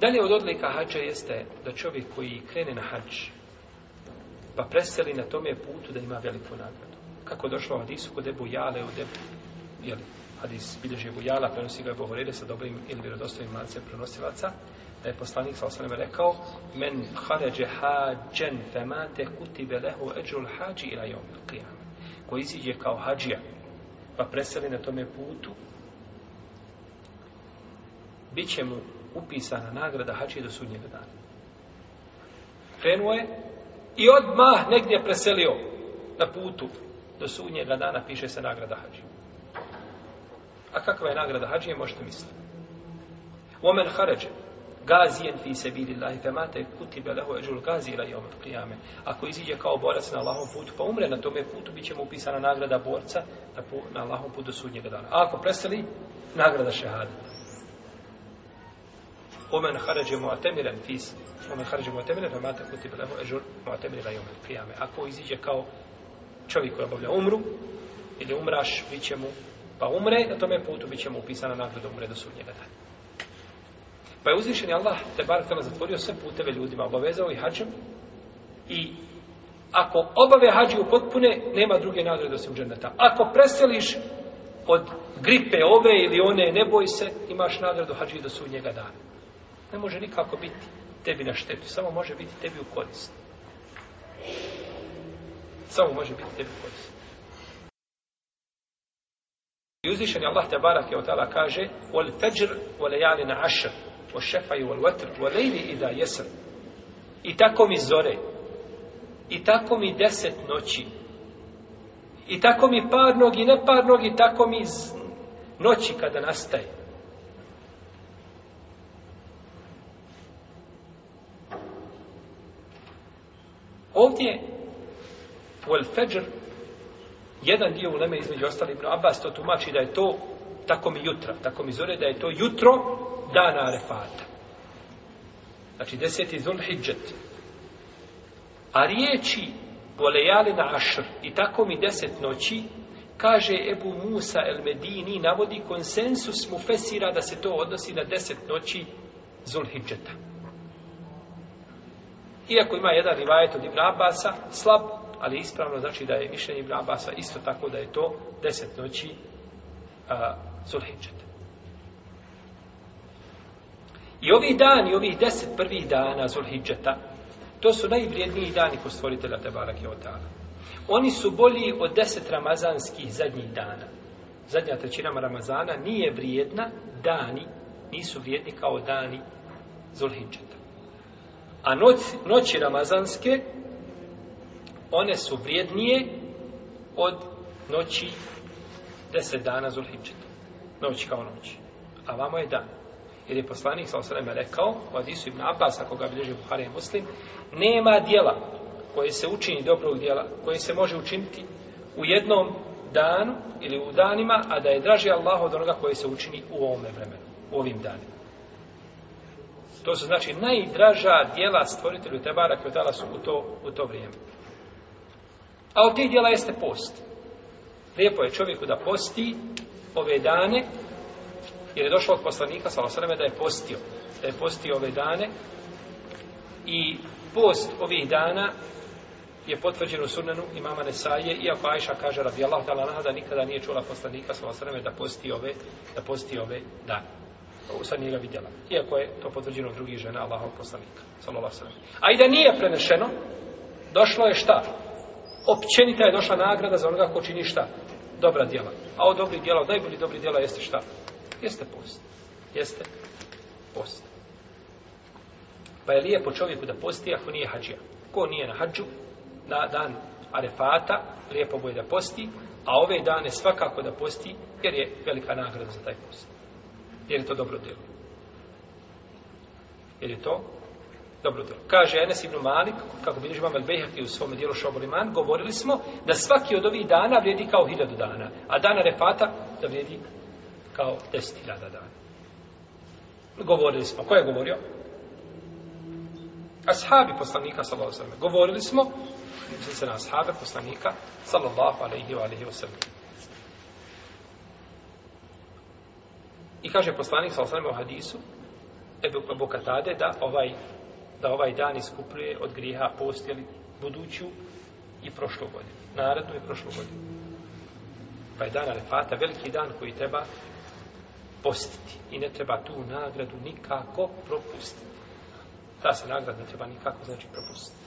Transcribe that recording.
Dalje od odlika hađa jeste da čovjek koji krene na hađ, pa preseli na tome putu da ima veliku nagradu. Kako došlo u hadisu kod Ebu Jale, u Debu, jeli, hadis bilježi Ebu Jala, prenosi ga Ebu Horede sa dobrim ili vjerodostojnim lancem prenosilaca, da je poslanik sa osanem rekao men haređe hađen femate kutibe lehu eđul hađi ila jom qiyam koji iziđe kao hađija pa preseli na tome putu bit će mu upisana nagrada hači do sudnjega dana krenuo je i odmah negdje preselio na putu do sudnjega dana piše se nagrada hađi. a kakva je nagrada hađije možete misliti omen haređe gazijen fi sebilillahi femate kutibe lehu eđul gazira i omen prijame. Ako iziđe kao borac na Allahom putu, pa umre na tome putu, bit će mu upisana nagrada borca na, na Allahom putu do sudnjega dana. A ako preseli, nagrada šehada. Omen خرج muatemiren fis, omen خرج muatemiren فما kutibe lehu اجر muatemir ila jom qiyame. Ako iziđe kao čovjek koji obavlja umru, ili umraš, bit će mu, pa umre, na tome putu bit će mu upisana nagrada umre do sudnjega dana. Pa je uzvišen Allah te bar tamo zatvorio sve puteve ljudima, obavezao i hađem i ako obave hađi u potpune, nema druge nagrade osim dženeta. Ako preseliš od gripe ove ili one, ne boj se, imaš nagradu hađi do sudnjega dana. Ne može nikako biti tebi na štetu, samo može biti tebi u korist. Samo može biti tebi u korist. I uzvišen je Allah tabarak je od kaže wal fajr wal layali na ašr Wal šefaj wal vatr Wal lejli i da jesr i tako mi zore i tako mi deset noći i tako mi parnog i neparnog i tako mi noći kada nastaje ovdje wal fajr jedan dio uleme između ostali Ibn Abbas to tumači da je to tako mi jutra, tako mi zore da je to jutro dana Arefata. Znači deseti zul hijđet. A riječi volejali na ašr i tako mi deset noći kaže Ebu Musa el Medini navodi konsensus mu fesira da se to odnosi na deset noći Zulhidžeta. Iako ima jedan rivajet od Ibn Abasa, slab, ali ispravno znači da je mišljenje Ibn Abasa isto tako da je to deset noći Zulhidžet. I ovih dani, ovih deset prvih dana Zulhidžeta, to su najvrijedniji dani kod stvoritelja Tebarak i Otala. Oni su bolji od deset ramazanskih zadnjih dana. Zadnja trećina Ramazana nije vrijedna, dani nisu vrijedni kao dani Zulhidžeta. A noć, noći Ramazanske, one su vrijednije od noći deset dana Zulhidžeta. Noć kao noć. A vamo je dan. Jer je poslanik sa osreme rekao, u Adisu ibn Abbas, ako ga bilježi Buhari i Muslim, nema dijela koje se učini dobrog dijela, koje se može učiniti u jednom danu ili u danima, a da je draži Allah od onoga koje se učini u ovome vremenu, u ovim danima. To su znači najdraža dijela stvoritelju Tebara Kvetala su u to, u to vrijeme. A od tih dijela jeste post. Lijepo je čovjeku da posti ove dane, jer je došlo od poslanika, salosaleme, da je postio. Da je postio ove dane i post ovih dana je potvrđen u sunanu imama Nesaje, iako Ajša kaže radi Allah ta'ala da nikada nije čula poslanika, salosaleme, da posti ove, da posti ove dane. Ovo sad nije ga vidjela. Iako je to potvrđeno od drugih žena Allahov poslanika. Sallallahu A i da nije prenešeno, došlo je šta? općenita je došla nagrada za onoga ko čini šta? Dobra djela. A od dobrih djela, od najbolji dobrih djela jeste šta? Jeste post. Jeste post. Pa je lijepo čovjeku da posti ako nije hađija. Ko nije na hađu, na dan arefata, lijepo boje da posti, a ove dane svakako da posti, jer je velika nagrada za taj post. Jer je to dobro djelo. Jer je to dobro djelo. Kaže Enes ibn Malik, kako bilježi Imam Al-Bejhaki u svom dijelu Šoboliman, govorili smo da svaki od ovih dana vrijedi kao hiljadu dana, a dana refata da vrijedi kao deset hiljada dana. Govorili smo. Ko je govorio? Ashabi poslanika, sallallahu alaihi Govorili smo, mislim se na ashabe poslanika, sallallahu alaihi wa alaihi wa sallam. I kaže poslanik, sa alaihi u hadisu, Ebu, Ebu Katade da ovaj, da ovaj dan iskupljuje od grijeha postjeli buduću i prošlu godinu. Narednu i prošlu godinu. Pa je dan Arefata veliki dan koji treba postiti. I ne treba tu nagradu nikako propustiti. Ta se nagrada ne treba nikako znači propustiti.